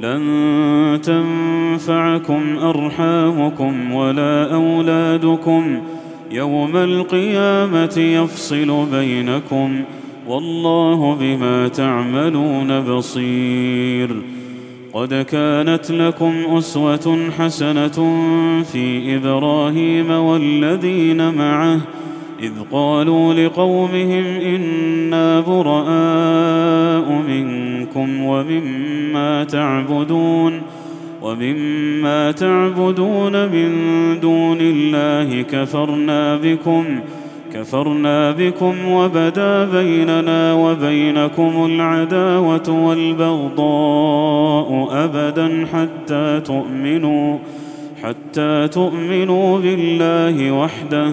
لن تنفعكم أرحامكم ولا أولادكم. يوم القيامة يفصل بينكم. والله بما تعملون بصير. قد كانت لكم أسوة حسنة في إبراهيم والذين معه. إذ قالوا لقومهم إنا براء منكم ومما تعبدون ومما تعبدون من دون الله كفرنا بكم كفرنا بكم وبدا بيننا وبينكم العداوة والبغضاء أبدا حتى تؤمنوا حتى تؤمنوا بالله وحده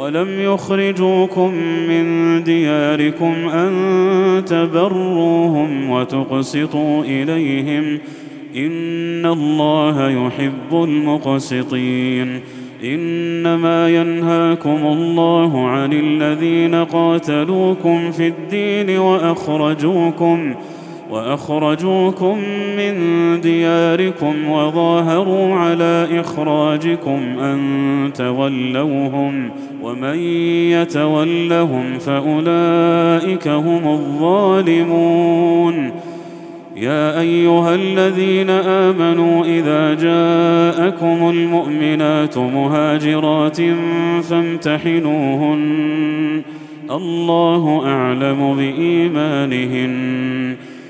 ولم يخرجوكم من دياركم أن تبروهم وتقسطوا إليهم إن الله يحب المقسطين إنما ينهاكم الله عن الذين قاتلوكم في الدين وأخرجوكم وأخرجوكم من دياركم وظاهروا على إخراجكم أن تولوهم ومن يتولهم فأولئك هم الظالمون. يا أيها الذين آمنوا إذا جاءكم المؤمنات مهاجرات فامتحنوهن. الله أعلم بإيمانهن.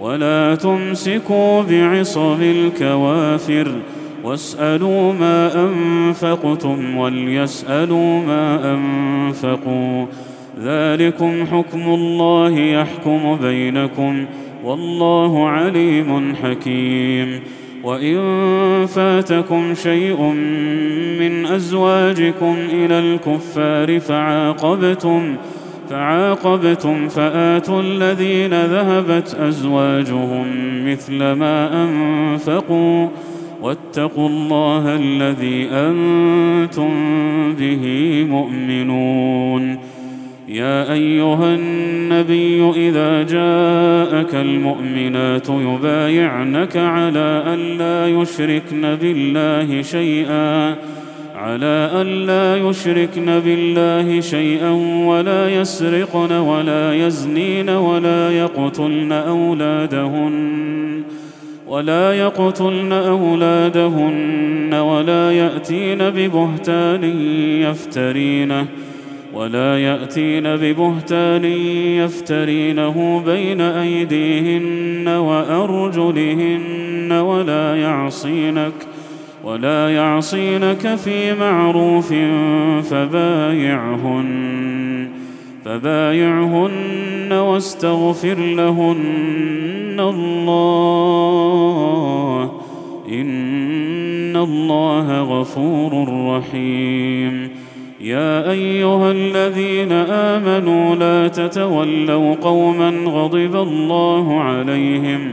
ولا تمسكوا بعصم الكوافر واسألوا ما أنفقتم وليسألوا ما أنفقوا ذلكم حكم الله يحكم بينكم والله عليم حكيم وإن فاتكم شيء من أزواجكم إلى الكفار فعاقبتم فعاقبتم فآتوا الذين ذهبت أزواجهم مثل ما أنفقوا واتقوا الله الذي أنتم به مؤمنون. يا أيها النبي إذا جاءك المؤمنات يبايعنك على أن لا يشركن بالله شيئا على أن لا يشركن بالله شيئا ولا يسرقن ولا يزنين ولا يقتلن أولادهن ولا يقتلن أولادهن ولا يأتين ببهتان يفترينه ولا يأتين ببهتان يفترينه بين أيديهن وأرجلهن ولا يعصينك ۖ ولا يعصينك في معروف فبايعهن فبايعهن واستغفر لهن الله. إن الله غفور رحيم. يا أيها الذين آمنوا لا تتولوا قوما غضب الله عليهم